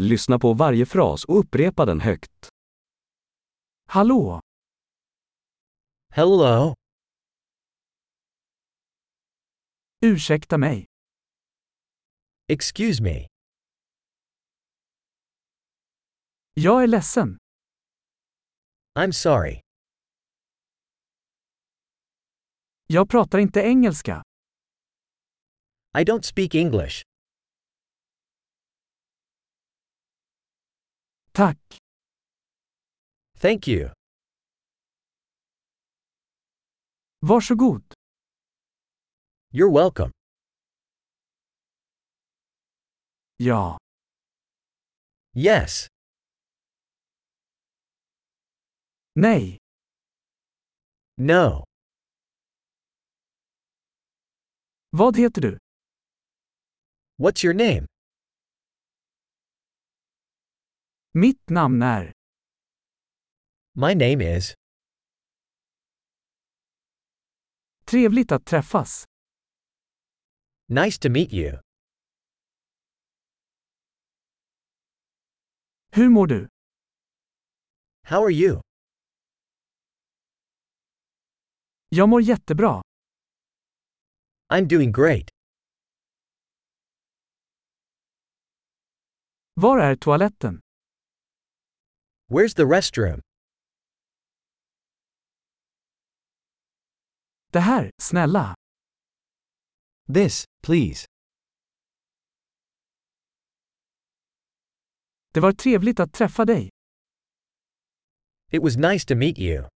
Lyssna på varje fras och upprepa den högt. Hallå! Hello? Ursäkta mig. Excuse me. Jag är ledsen. I'm sorry. Jag pratar inte engelska. I don't speak English. Tack. Thank you. Varsågod. You're welcome. Ja. Yes. Nej. No. Vad heter du? What's your name? Mitt namn är. My name is. Trevligt att träffas. Nice to meet you. Hur mår du? How are you? Jag mår jättebra. I'm doing great. Var är toaletten? Where's the restroom? Det här, snälla. This, please. Det var trevligt att träffa dig. It was nice to meet you.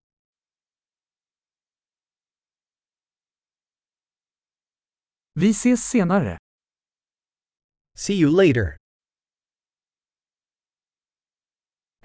Vi ses senare. See you later.